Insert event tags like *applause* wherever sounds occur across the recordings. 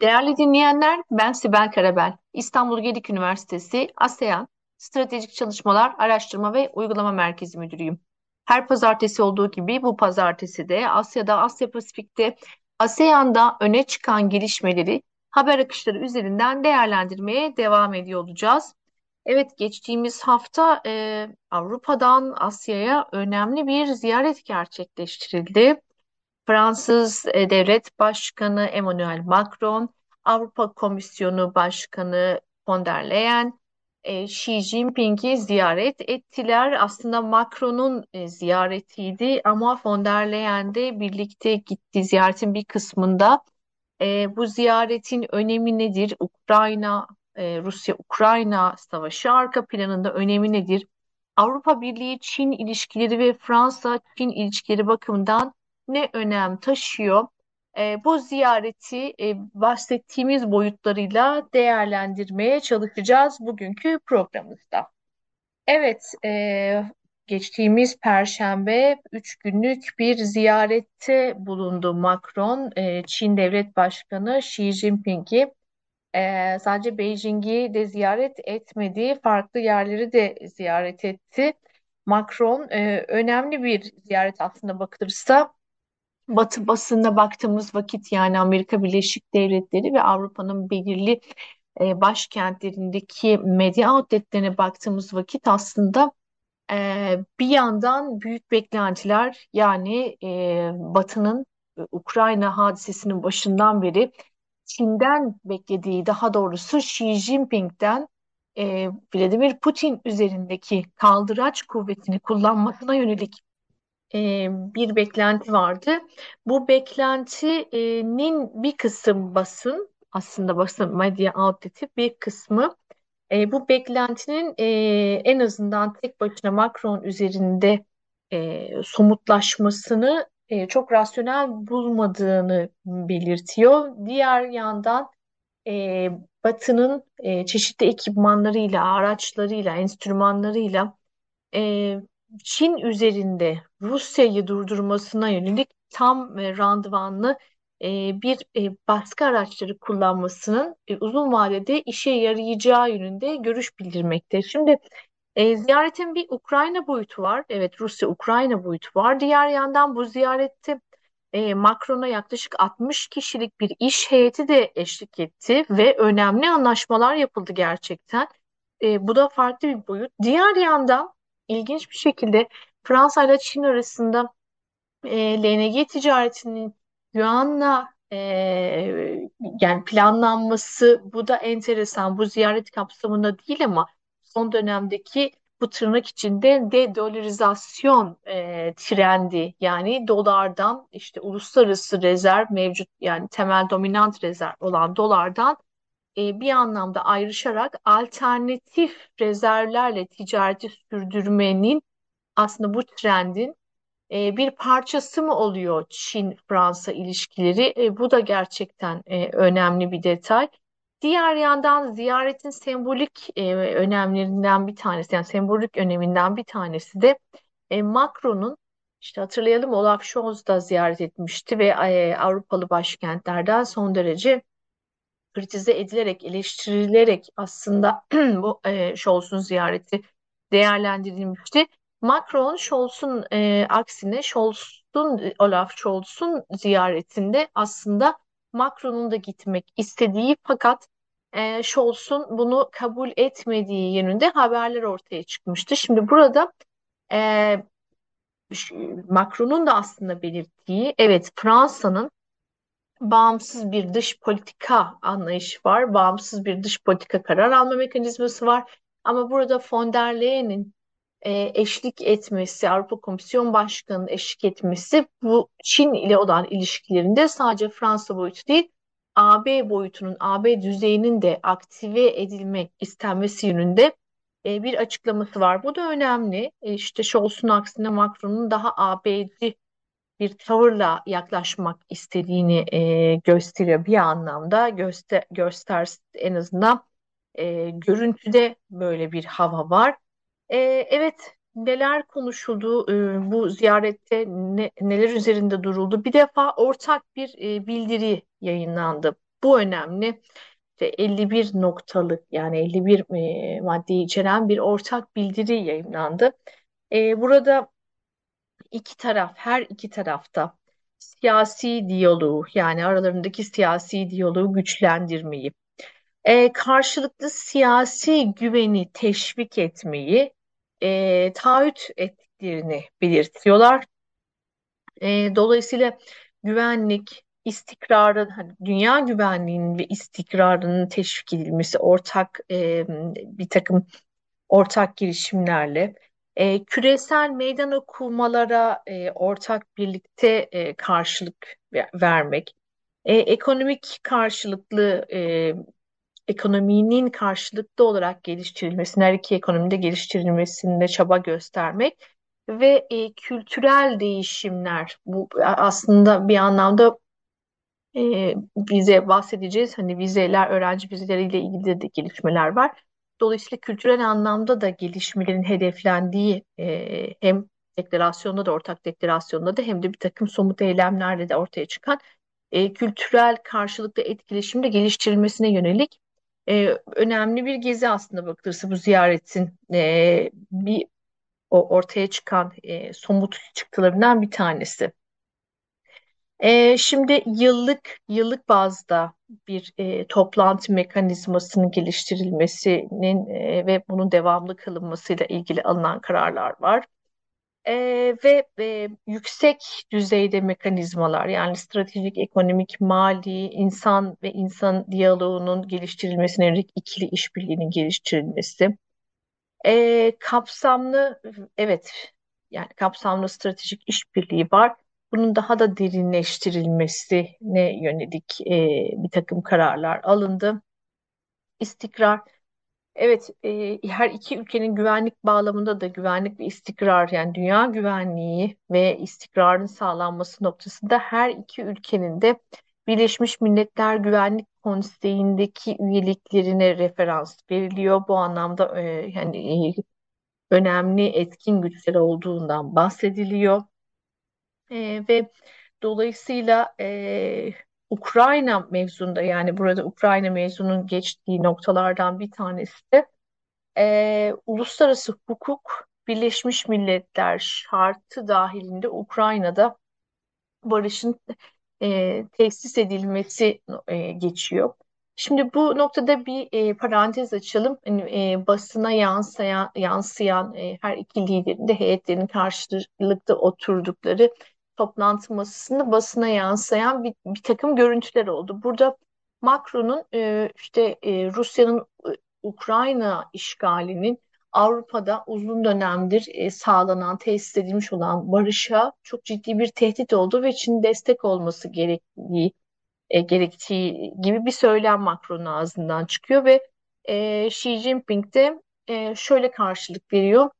Değerli dinleyenler, ben Sibel Karabel. İstanbul Gedik Üniversitesi ASEAN Stratejik Çalışmalar Araştırma ve Uygulama Merkezi Müdürüyüm. Her pazartesi olduğu gibi bu pazartesi de Asya'da, Asya Pasifik'te, ASEAN'da öne çıkan gelişmeleri haber akışları üzerinden değerlendirmeye devam ediyor olacağız. Evet, geçtiğimiz hafta e, Avrupa'dan Asya'ya önemli bir ziyaret gerçekleştirildi. Fransız e, Devlet Başkanı Emmanuel Macron, Avrupa Komisyonu Başkanı von der Leyen, e, Xi Jinping'i ziyaret ettiler. Aslında Macron'un e, ziyaretiydi ama von der Leyen de birlikte gitti. Ziyaretin bir kısmında bu ziyaretin önemi nedir? Ukrayna, Rusya-Ukrayna savaşı arka planında önemi nedir? Avrupa Birliği-Çin ilişkileri ve Fransa-Çin ilişkileri bakımından ne önem taşıyor? E, bu ziyareti e, bahsettiğimiz boyutlarıyla değerlendirmeye çalışacağız bugünkü programımızda. Evet, e, geçtiğimiz Perşembe üç günlük bir ziyarette bulundu Macron, e, Çin Devlet Başkanı Xi Jinping'i. E, sadece Beijing'i de ziyaret etmedi, farklı yerleri de ziyaret etti. Macron e, önemli bir ziyaret aslında bakılırsa. Batı basınına baktığımız vakit yani Amerika Birleşik Devletleri ve Avrupa'nın belirli e, başkentlerindeki medya outletlerine baktığımız vakit aslında e, bir yandan büyük beklentiler yani e, Batı'nın e, Ukrayna hadisesinin başından beri Çin'den beklediği daha doğrusu Xi Jinping'den e, Vladimir Putin üzerindeki kaldıraç kuvvetini kullanmasına yönelik e, bir beklenti vardı. Bu beklentinin bir kısım basın, aslında basın medya outleti bir kısmı e, bu beklentinin e, en azından tek başına Macron üzerinde e, somutlaşmasını e, çok rasyonel bulmadığını belirtiyor. Diğer yandan e, Batı'nın e, çeşitli ekipmanlarıyla, araçlarıyla, enstrümanlarıyla e, Çin üzerinde Rusya'yı durdurmasına yönelik tam e, randıvanlı e, bir e, baskı araçları kullanmasının uzun vadede işe yarayacağı yönünde görüş bildirmekte. Şimdi ziyaretin bir Ukrayna boyutu var. Evet Rusya-Ukrayna boyutu var. Diğer yandan bu ziyarette Macron'a yaklaşık 60 kişilik bir iş heyeti de eşlik etti ve önemli anlaşmalar yapıldı gerçekten. E, bu da farklı bir boyut. Diğer yandan ilginç bir şekilde Fransa ile Çin arasında e, LNG ticaretinin Yuan'la e, yani planlanması bu da enteresan. Bu ziyaret kapsamında değil ama son dönemdeki bu tırnak içinde de-dolarizasyon e, trendi yani dolardan işte uluslararası rezerv mevcut yani temel dominant rezerv olan dolardan e, bir anlamda ayrışarak alternatif rezervlerle ticareti sürdürmenin aslında bu trendin e, bir parçası mı oluyor Çin-Fransa ilişkileri? E, bu da gerçekten e, önemli bir detay. Diğer yandan ziyaretin sembolik e, önemlerinden bir tanesi, yani sembolik öneminden bir tanesi de e, Macron'un işte hatırlayalım Olaf Scholz da ziyaret etmişti ve e, Avrupalı başkentlerden son derece kritize edilerek, eleştirilerek aslında *clears throat* bu e, Scholz'un ziyareti değerlendirilmişti. Macron Scholz'un e, aksine Scholz'un Olaf Scholz'un ziyaretinde aslında Macron'un da gitmek istediği fakat e, Scholz'un bunu kabul etmediği yönünde haberler ortaya çıkmıştı. Şimdi burada e, Macron'un da aslında belirttiği evet Fransa'nın bağımsız bir dış politika anlayışı var. Bağımsız bir dış politika karar alma mekanizması var. Ama burada von der Leyen'in e, eşlik etmesi, Avrupa Komisyon Başkanı'nın eşlik etmesi bu Çin ile olan ilişkilerinde sadece Fransa boyutu değil, AB boyutunun, AB düzeyinin de aktive edilmek istenmesi yönünde e, bir açıklaması var. Bu da önemli. E, işte Scholz'un aksine Macron'un daha AB'ci bir tavırla yaklaşmak istediğini e, gösteriyor bir anlamda. Göster, göster en azından e, görüntüde böyle bir hava var. E, evet neler konuşuldu e, bu ziyarette ne, neler üzerinde duruldu? Bir defa ortak bir e, bildiri yayınlandı. bu önemli işte 51 noktalık yani 51 e, maddeyi içeren bir ortak bildiri yayınlandı. E, burada iki taraf, her iki tarafta siyasi diyaloğu yani aralarındaki siyasi diyaloğu güçlendirmeyi, e, karşılıklı siyasi güveni teşvik etmeyi e, taahhüt ettiklerini belirtiyorlar. E, dolayısıyla güvenlik, istikrarın, hani dünya güvenliğinin ve istikrarının teşvik edilmesi ortak e, bir takım ortak girişimlerle e, küresel meydan okumalara e, ortak birlikte e, karşılık vermek, e, ekonomik karşılıklı e, ekonominin karşılıklı olarak geliştirilmesine, her iki ekonomide geliştirilmesinde çaba göstermek ve e, kültürel değişimler bu aslında bir anlamda e, vize bahsedeceğiz. Hani vizeler, öğrenci vizeleriyle ilgili de gelişmeler var. Dolayısıyla kültürel anlamda da gelişmelerin hedeflendiği e, hem deklarasyonda da ortak deklarasyonda da hem de bir takım somut eylemlerle de ortaya çıkan e, kültürel karşılıklı etkileşimde geliştirilmesine yönelik e, önemli bir gezi aslında bakılırsa bu ziyaretin e, bir o ortaya çıkan e, somut çıktılarından bir tanesi. E, şimdi yıllık yıllık bazda bir e, toplantı mekanizmasının geliştirilmesinin e, ve bunun devamlı kılınmasıyla ilgili alınan kararlar var. E, ve e, yüksek düzeyde mekanizmalar yani stratejik, ekonomik, mali, insan ve insan diyaloğunun geliştirilmesine yönelik ikili işbirliğinin geliştirilmesi. E, kapsamlı, evet yani kapsamlı stratejik işbirliği var. Bunun daha da derinleştirilmesine yönelik e, bir takım kararlar alındı. İstikrar Evet, e, her iki ülkenin güvenlik bağlamında da güvenlik ve istikrar yani dünya güvenliği ve istikrarın sağlanması noktasında her iki ülkenin de Birleşmiş Milletler Güvenlik Konseyi'ndeki üyeliklerine referans veriliyor. Bu anlamda e, yani e, önemli etkin güçler olduğundan bahsediliyor. E, ve dolayısıyla e, Ukrayna mevzunda yani burada Ukrayna mevzunun geçtiği noktalardan bir tanesi de e, uluslararası hukuk Birleşmiş Milletler şartı dahilinde Ukrayna'da barışın e, tesis edilmesi e, geçiyor. Şimdi bu noktada bir e, parantez açalım. Yani, e, basına yansıyan, yansıyan e, her iki liderin de heyetlerin karşılıklı oturdukları toplantı masasında basına yansıyan bir, bir takım görüntüler oldu. Burada Macron'un e, işte e, Rusya'nın e, Ukrayna işgalinin Avrupa'da uzun dönemdir e, sağlanan, tesis edilmiş olan barışa çok ciddi bir tehdit olduğu ve Çin destek olması gerektiği e, gerektiği gibi bir söylem Macron'un ağzından çıkıyor ve e, Xi Jinping de e, şöyle karşılık veriyor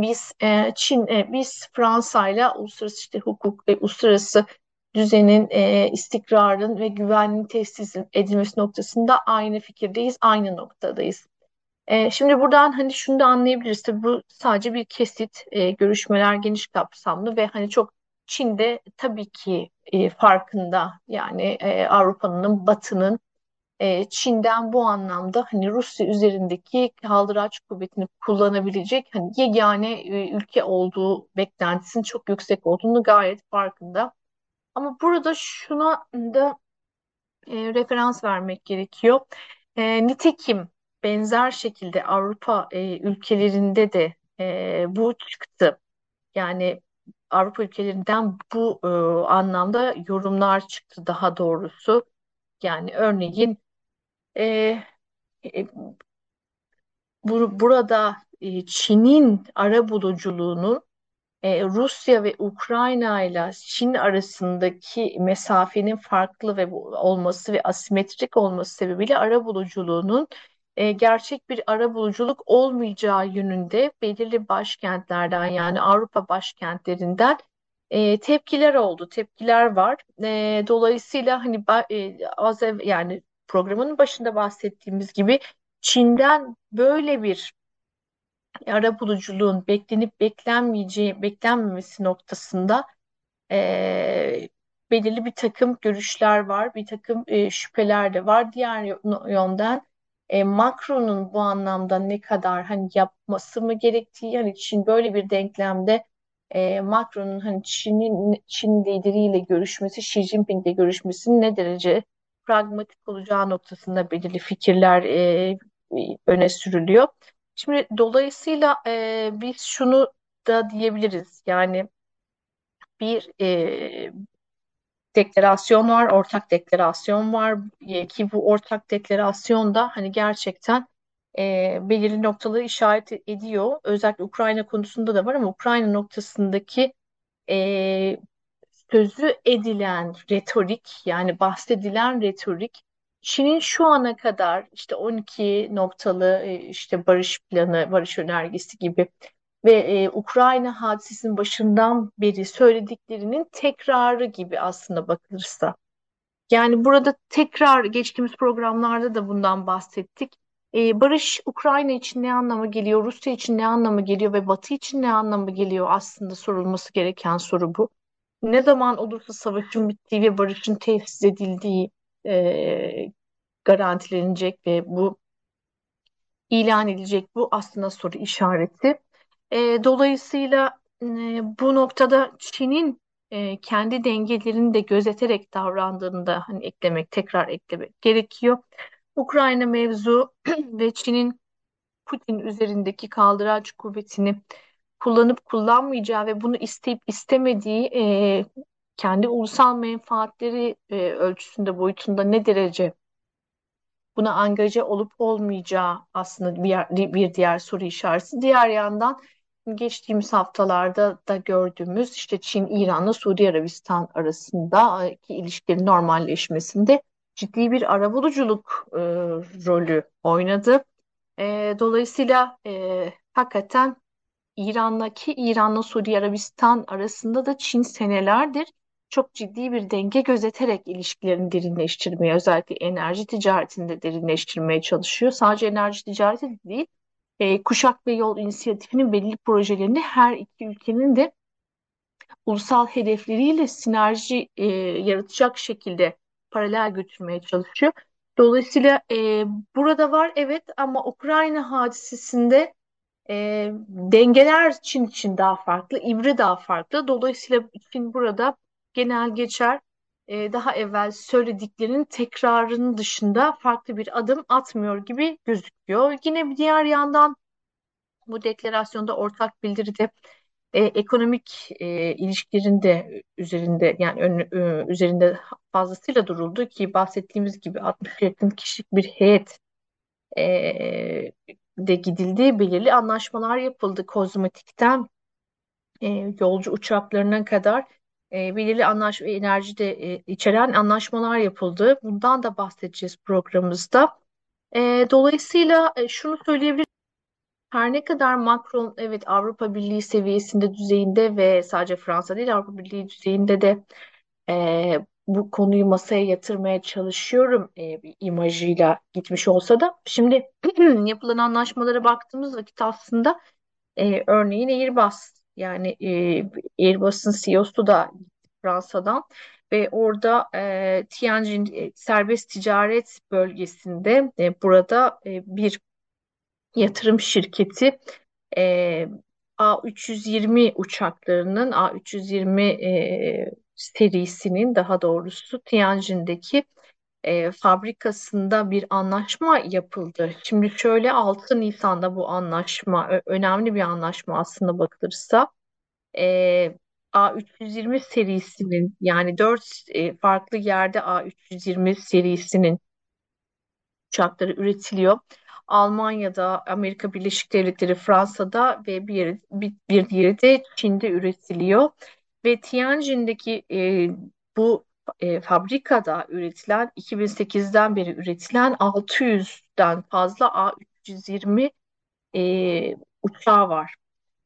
biz e, Çin, e, biz Fransa ile uluslararası işte hukuk ve uluslararası düzenin, e, istikrarın ve güvenliğin tesis edilmesi noktasında aynı fikirdeyiz, aynı noktadayız. E, şimdi buradan hani şunu da anlayabiliriz. Tabii bu sadece bir kesit, e, görüşmeler geniş kapsamlı ve hani çok Çin'de tabii ki e, farkında yani e, Avrupa'nın, Batı'nın e, Çin'den bu anlamda hani Rusya üzerindeki kaldıraç kuvvetini kullanabilecek hani yegane e, ülke olduğu beklentisinin çok yüksek olduğunu gayet farkında. Ama burada şuna da e, referans vermek gerekiyor. E, nitekim benzer şekilde Avrupa e, ülkelerinde de e, bu çıktı. Yani Avrupa ülkelerinden bu e, anlamda yorumlar çıktı daha doğrusu. Yani örneğin e, e, bu, burada e, Çin'in ara buluculuğunun e, Rusya ve Ukrayna ile Çin arasındaki mesafenin farklı ve olması ve asimetrik olması sebebiyle ara buluculuğunun e, gerçek bir ara buluculuk olmayacağı yönünde belirli başkentlerden yani Avrupa başkentlerinden e, tepkiler oldu, tepkiler var. E, dolayısıyla hani e, az ev yani programın başında bahsettiğimiz gibi Çin'den böyle bir ara buluculuğun beklenip beklenmeyeceği, beklenmemesi noktasında e, belirli bir takım görüşler var, bir takım e, şüpheler de var. Diğer yönden e, Macron'un bu anlamda ne kadar hani yapması mı gerektiği, hani Çin böyle bir denklemde e, Macron'un hani Çin'in Çin lideriyle görüşmesi, Xi Jinping'le görüşmesinin ne derece pragmatik olacağı noktasında belirli fikirler e, öne sürülüyor. Şimdi dolayısıyla e, biz şunu da diyebiliriz. Yani bir e, deklarasyon var, ortak deklarasyon var e, ki bu ortak deklarasyon da hani gerçekten e, belirli noktaları işaret ediyor. Özellikle Ukrayna konusunda da var ama Ukrayna noktasındaki e, sözü edilen retorik yani bahsedilen retorik Çin'in şu ana kadar işte 12 noktalı e, işte barış planı, barış önergesi gibi ve e, Ukrayna hadisesinin başından beri söylediklerinin tekrarı gibi aslında bakılırsa. Yani burada tekrar geçtiğimiz programlarda da bundan bahsettik. E, barış Ukrayna için ne anlama geliyor, Rusya için ne anlama geliyor ve Batı için ne anlama geliyor aslında sorulması gereken soru bu. Ne zaman olursa savaşın bittiği ve barışın tesis edildiği e, garantilenecek ve bu ilan edilecek bu aslında soru işareti. E, dolayısıyla e, bu noktada Çin'in e, kendi dengelerini de gözeterek davrandığını da hani eklemek, tekrar eklemek gerekiyor. Ukrayna mevzu *clears throat* ve Çin'in Putin üzerindeki kaldıraç kuvvetini kullanıp kullanmayacağı ve bunu isteyip istemediği e, kendi ulusal menfaatleri e, ölçüsünde boyutunda ne derece buna angaje olup olmayacağı aslında bir, bir diğer soru işareti. Diğer yandan geçtiğimiz haftalarda da gördüğümüz işte Çin, İran'la Suudi Arabistan arasındaki ilişkilerin normalleşmesinde ciddi bir arabuluculuk e, rolü oynadı. E, dolayısıyla e, hakikaten İran'daki İran'la Suudi Arabistan arasında da Çin senelerdir çok ciddi bir denge gözeterek ilişkilerini derinleştirmeye, özellikle enerji ticaretinde derinleştirmeye çalışıyor. Sadece enerji ticareti de değil, e, Kuşak ve Yol inisiyatifinin belli projelerini her iki ülkenin de ulusal hedefleriyle sinerji e, yaratacak şekilde paralel götürmeye çalışıyor. Dolayısıyla e, burada var evet ama Ukrayna hadisesinde e, dengeler Çin için daha farklı, İbri daha farklı. Dolayısıyla Çin burada genel geçer e, daha evvel söylediklerinin tekrarının dışında farklı bir adım atmıyor gibi gözüküyor. Yine bir diğer yandan bu deklarasyonda ortak bildiride e, ekonomik e, ilişkilerin de üzerinde yani ön, e, üzerinde fazlasıyla duruldu ki bahsettiğimiz gibi 60 yakın kişilik bir heyet e, de gidildi. Belirli anlaşmalar yapıldı kozmetikten e, yolcu uçaklarına kadar e, belirli anlaşma enerji de e, içeren anlaşmalar yapıldı. Bundan da bahsedeceğiz programımızda. E, dolayısıyla e, şunu söyleyebilirim. Her ne kadar Macron evet Avrupa Birliği seviyesinde düzeyinde ve sadece Fransa değil Avrupa Birliği düzeyinde de e, bu konuyu masaya yatırmaya çalışıyorum e, bir imajıyla gitmiş olsa da. Şimdi *clears throat* yapılan anlaşmalara baktığımız vakit aslında e, örneğin Airbus. Yani e, Airbus'un CEO'su da Fransa'dan ve orada e, Tianjin e, serbest ticaret bölgesinde e, burada e, bir yatırım şirketi e, A320 uçaklarının A320 e, serisinin daha doğrusu Tianjin'deki e, fabrikasında bir anlaşma yapıldı. Şimdi şöyle 6 Nisan'da bu anlaşma önemli bir anlaşma aslında bakılırsa e, A320 serisinin yani 4 e, farklı yerde A320 serisinin uçakları üretiliyor. Almanya'da, Amerika Birleşik Devletleri, Fransa'da ve bir, yeri, bir, bir diğeri de Çin'de üretiliyor. Ve Tianjin'deki e, bu e, fabrikada üretilen 2008'den beri üretilen 600'den fazla A320 e, uçağı var.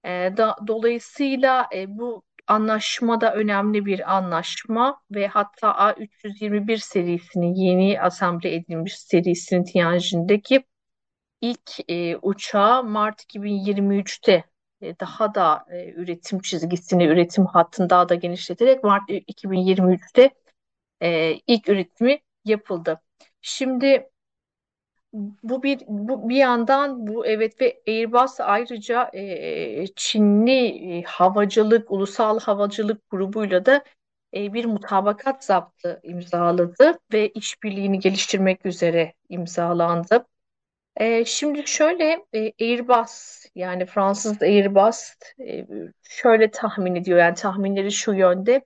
E, da, dolayısıyla e, bu anlaşma da önemli bir anlaşma ve hatta A321 serisinin yeni asamble edilmiş serisinin Tianjin'deki ilk e, uçağı Mart 2023'te e, daha da e, üretim çizgisini, üretim hattını daha da genişleterek Mart 2023'te e, ilk üretimi yapıldı. Şimdi bu bir bu bir yandan bu evet ve Airbus ayrıca e, Çinli e, havacılık ulusal havacılık grubuyla da e, bir mutabakat zaptı imzaladı ve işbirliğini geliştirmek üzere imzalandı. E, şimdi şöyle e, Airbus yani Fransız Airbus e, şöyle tahmin ediyor yani tahminleri şu yönde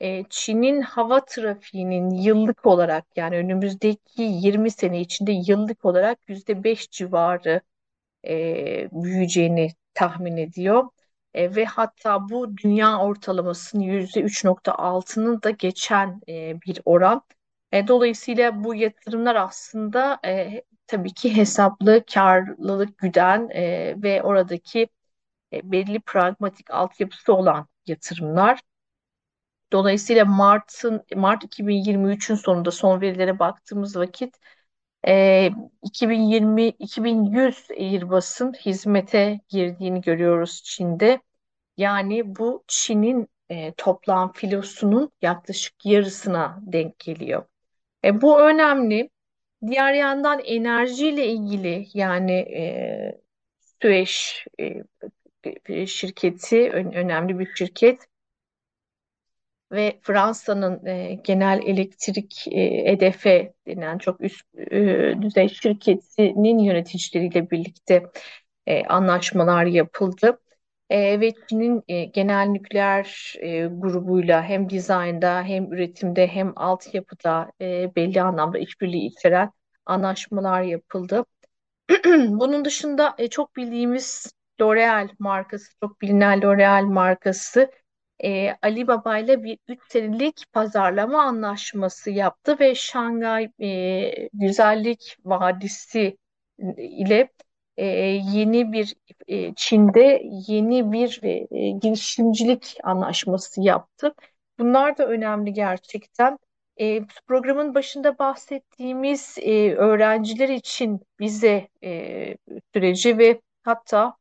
e, Çin'in hava trafiğinin yıllık olarak yani önümüzdeki 20 sene içinde yıllık olarak %5 civarı e, büyüyeceğini tahmin ediyor. E, ve hatta bu dünya ortalamasının %3.6'nın da geçen e, bir oran. E, dolayısıyla bu yatırımlar aslında e, tabii ki hesaplı karlılık güden e, ve oradaki e, belli pragmatik altyapısı olan yatırımlar. Dolayısıyla Mart'ın Mart 2023'ün sonunda son verilere baktığımız vakit e, 2020 2100 Airbus'un hizmete girdiğini görüyoruz Çin'de. Yani bu Çin'in e, toplam filosunun yaklaşık yarısına denk geliyor. E, bu önemli. Diğer yandan enerjiyle ilgili yani e, Süveyş e, şirketi ön- önemli bir şirket ve Fransa'nın e, genel elektrik e, EDF denen çok üst e, düzey şirketinin yöneticileriyle birlikte e, anlaşmalar yapıldı. E, ve Çin'in e, genel nükleer e, grubuyla hem dizaynda hem üretimde hem altyapıda e, belli anlamda işbirliği içeren anlaşmalar yapıldı. *clears throat* Bunun dışında e, çok bildiğimiz L'Oreal markası, çok bilinen L'Oreal markası e, Alibaba ile bir 3 senelik pazarlama anlaşması yaptı ve Şangay Güzellik Vadisi ile e, yeni bir e, Çin'de yeni bir e, girişimcilik anlaşması yaptı. Bunlar da önemli gerçekten. E, programın başında bahsettiğimiz e, öğrenciler için vize e, süreci ve hatta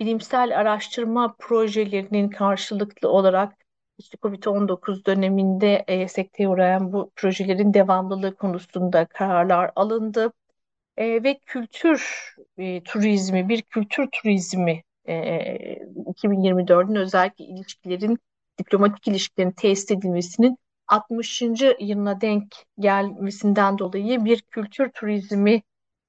bilimsel araştırma projelerinin karşılıklı olarak işte COVID-19 döneminde e, sekteye uğrayan bu projelerin devamlılığı konusunda kararlar alındı. E, ve kültür e, turizmi, bir kültür turizmi e, 2024'ün özellikle ilişkilerin, diplomatik ilişkilerin tesis edilmesinin 60. yılına denk gelmesinden dolayı bir kültür turizmi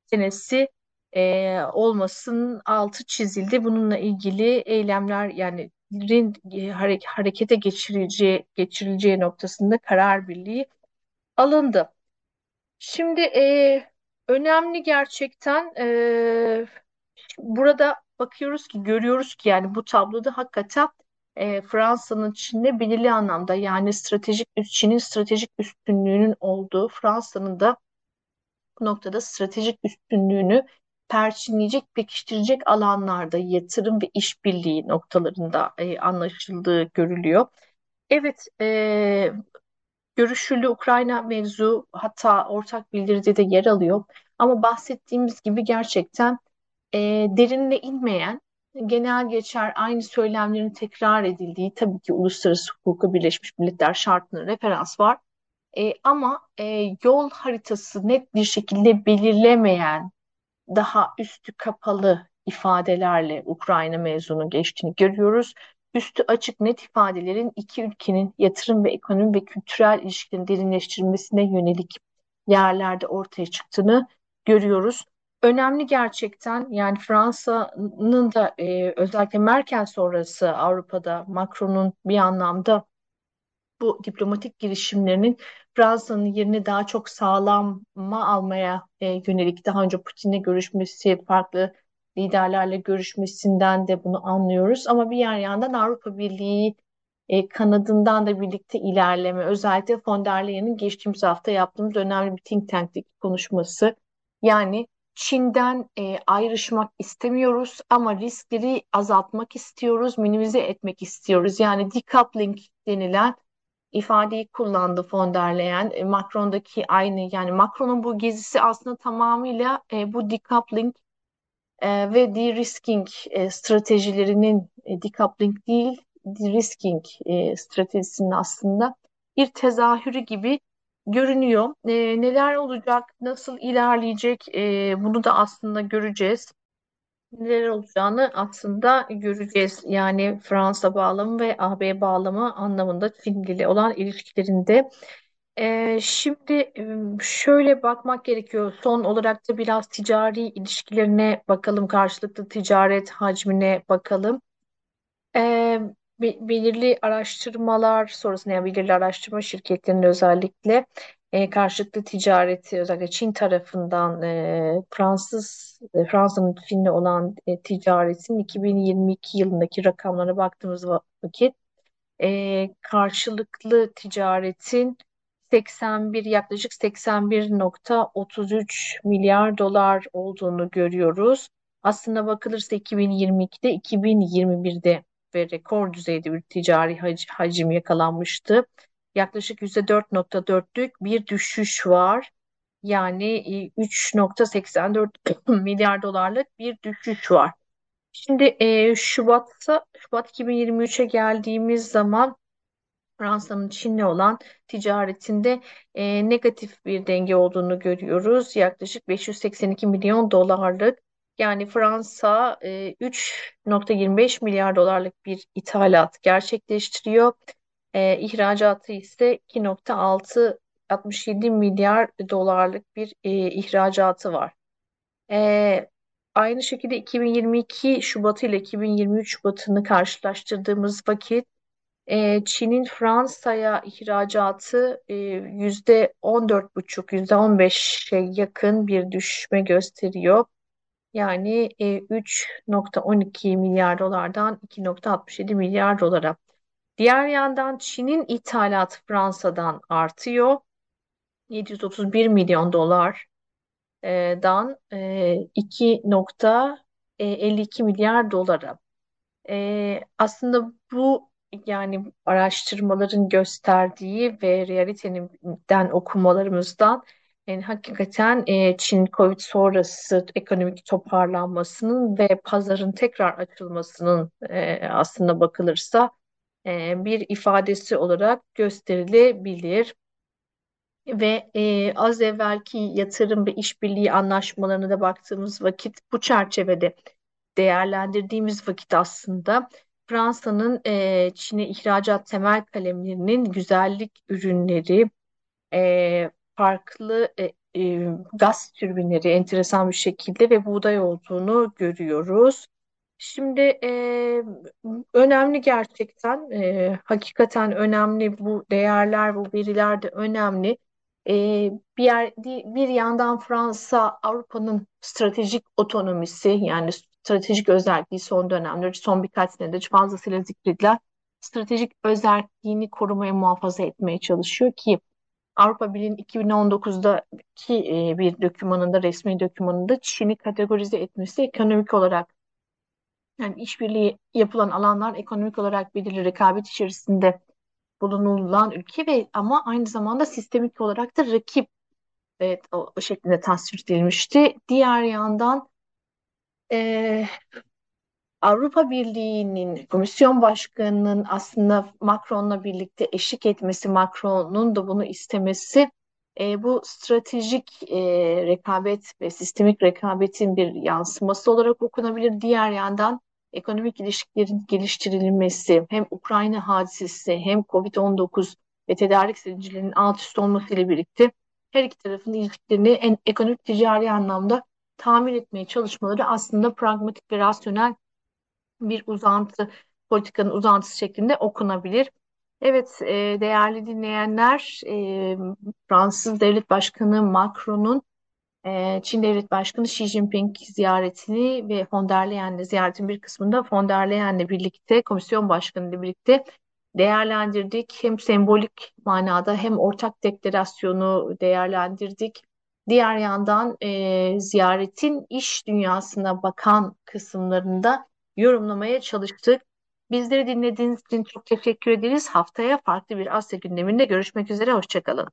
senesi e, olmasın altı çizildi. Bununla ilgili eylemler yani e, harekete geçirileceği, geçirileceği noktasında karar birliği alındı. Şimdi e, önemli gerçekten e, burada bakıyoruz ki görüyoruz ki yani bu tabloda hakikaten e, Fransa'nın Çin'de belirli anlamda yani stratejik Çin'in stratejik üstünlüğünün olduğu Fransa'nın da bu noktada stratejik üstünlüğünü perçinleyecek, pekiştirecek alanlarda yatırım ve işbirliği noktalarında e, anlaşıldığı görülüyor. Evet, e, görüşülü Ukrayna mevzu hatta ortak bildiride de yer alıyor. Ama bahsettiğimiz gibi gerçekten e, derinine inmeyen, genel geçer aynı söylemlerin tekrar edildiği tabii ki uluslararası hukuka Birleşmiş Milletler şartına referans var. E, ama e, yol haritası net bir şekilde belirlemeyen, daha üstü kapalı ifadelerle Ukrayna mezunu geçtiğini görüyoruz. Üstü açık net ifadelerin iki ülkenin yatırım ve ekonomi ve kültürel ilişkilerin derinleştirilmesine yönelik yerlerde ortaya çıktığını görüyoruz. Önemli gerçekten yani Fransa'nın da e, özellikle Merkel sonrası Avrupa'da Macron'un bir anlamda bu diplomatik girişimlerinin Fransa'nın yerini daha çok sağlama almaya e, yönelik daha önce Putin'le görüşmesi, farklı liderlerle görüşmesinden de bunu anlıyoruz. Ama bir yer yandan Avrupa Birliği e, kanadından da birlikte ilerleme, özellikle von der Leyen'in geçtiğimiz hafta yaptığımız önemli bir think tank'teki konuşması. Yani Çin'den e, ayrışmak istemiyoruz ama riskleri azaltmak istiyoruz, minimize etmek istiyoruz. Yani decoupling denilen ifadeyi kullandı von der Leyen. E, Macron'daki aynı yani Macron'un bu gezisi aslında tamamıyla e, bu decoupling e, ve de-risking e, stratejilerinin e, decoupling değil de-risking e, stratejisinin aslında bir tezahürü gibi görünüyor. E, neler olacak, nasıl ilerleyecek e, bunu da aslında göreceğiz. Neler olacağını aslında göreceğiz. Yani Fransa bağlamı ve AB bağlamı anlamında Çin ile olan ilişkilerinde. Ee, şimdi şöyle bakmak gerekiyor. Son olarak da biraz ticari ilişkilerine bakalım, karşılıklı ticaret hacmine bakalım. Ee, be- belirli araştırmalar sonrasında yani belirli araştırma şirketlerinin özellikle e, karşılıklı ticareti özellikle Çin tarafından e, Fransız e, Fransa'nın Çin'le olan e, ticaretin 2022 yılındaki rakamlara baktığımız vakit e, karşılıklı ticaretin 81 yaklaşık 81.33 milyar dolar olduğunu görüyoruz. Aslında bakılırsa 2022'de 2021'de ve rekor düzeyde bir ticari hac hacim yakalanmıştı. Yaklaşık %4.4'lük bir düşüş var. Yani 3.84 *clears throat* milyar dolarlık bir düşüş var. Şimdi e, Şubat'ta Şubat 2023'e geldiğimiz zaman Fransa'nın Çin'le olan ticaretinde e, negatif bir denge olduğunu görüyoruz. Yaklaşık 582 milyon dolarlık yani Fransa e, 3.25 milyar dolarlık bir ithalat gerçekleştiriyor. E, ihracatı ise 2.667 milyar dolarlık bir e, ihracatı var. E, aynı şekilde 2022 Şubatı ile 2023 Şubat'ını karşılaştırdığımız vakit e, Çin'in Fransa'ya ihracatı e, yüzde on dört buçuk, yüzde on beşe yakın bir düşme gösteriyor. Yani e, 3.12 milyar dolardan 2.67 milyar dolara. Diğer yandan Çin'in ithalatı Fransa'dan artıyor. 731 milyon dolardan e, 2.52 milyar dolara. E, aslında bu yani araştırmaların gösterdiği ve realiteden okumalarımızdan yani hakikaten e, Çin Covid sonrası ekonomik toparlanmasının ve pazarın tekrar açılmasının e, aslında bakılırsa e, bir ifadesi olarak gösterilebilir. Ve e, az evvelki yatırım ve işbirliği anlaşmalarına da baktığımız vakit bu çerçevede değerlendirdiğimiz vakit aslında Fransa'nın e, Çin'e ihracat temel kalemlerinin güzellik ürünleri, e, farklı e, e, gaz türbinleri enteresan bir şekilde ve buğday olduğunu görüyoruz. Şimdi e, önemli gerçekten, e, hakikaten önemli bu değerler, bu veriler de önemli. E, bir yer, bir yandan Fransa Avrupa'nın stratejik otonomisi yani stratejik özelliği son dönemde, son birkaç senedir fazlasıyla zikredilen stratejik özelliğini korumaya muhafaza etmeye çalışıyor ki Avrupa Birliği'nin 2019'daki e, bir dokümanında, resmi dokümanında Çin'i kategorize etmesi ekonomik olarak yani işbirliği yapılan alanlar ekonomik olarak belirli rekabet içerisinde bulunulan ülke ve ama aynı zamanda sistemik olarak da rakip evet, o, o şeklinde tasvir edilmişti. Diğer yandan e, Avrupa Birliği'nin Komisyon Başkanı'nın aslında Macron'la birlikte eşlik etmesi, Macron'un da bunu istemesi e, bu stratejik e, rekabet ve sistemik rekabetin bir yansıması olarak okunabilir. Diğer yandan ekonomik ilişkilerin geliştirilmesi, hem Ukrayna hadisesi hem Covid-19 ve tedarik zincirlerinin alt üst olmasıyla birlikte her iki tarafın ilişkilerini en ekonomik ticari anlamda tamir etmeye çalışmaları aslında pragmatik ve rasyonel bir uzantı, politikanın uzantısı şeklinde okunabilir. Evet, e, değerli dinleyenler, e, Fransız Devlet Başkanı Macron'un e, Çin Devlet Başkanı Xi Jinping ziyaretini ve von der Leyen'le ziyaretin bir kısmında von der Leyen'le birlikte, Komisyon Başkanı ile birlikte değerlendirdik. Hem sembolik manada hem ortak deklarasyonu değerlendirdik. Diğer yandan e, ziyaretin iş dünyasına bakan kısımlarında yorumlamaya çalıştık. Bizleri dinlediğiniz için çok teşekkür ederiz. Haftaya farklı bir Asya gündeminde görüşmek üzere. Hoşçakalın.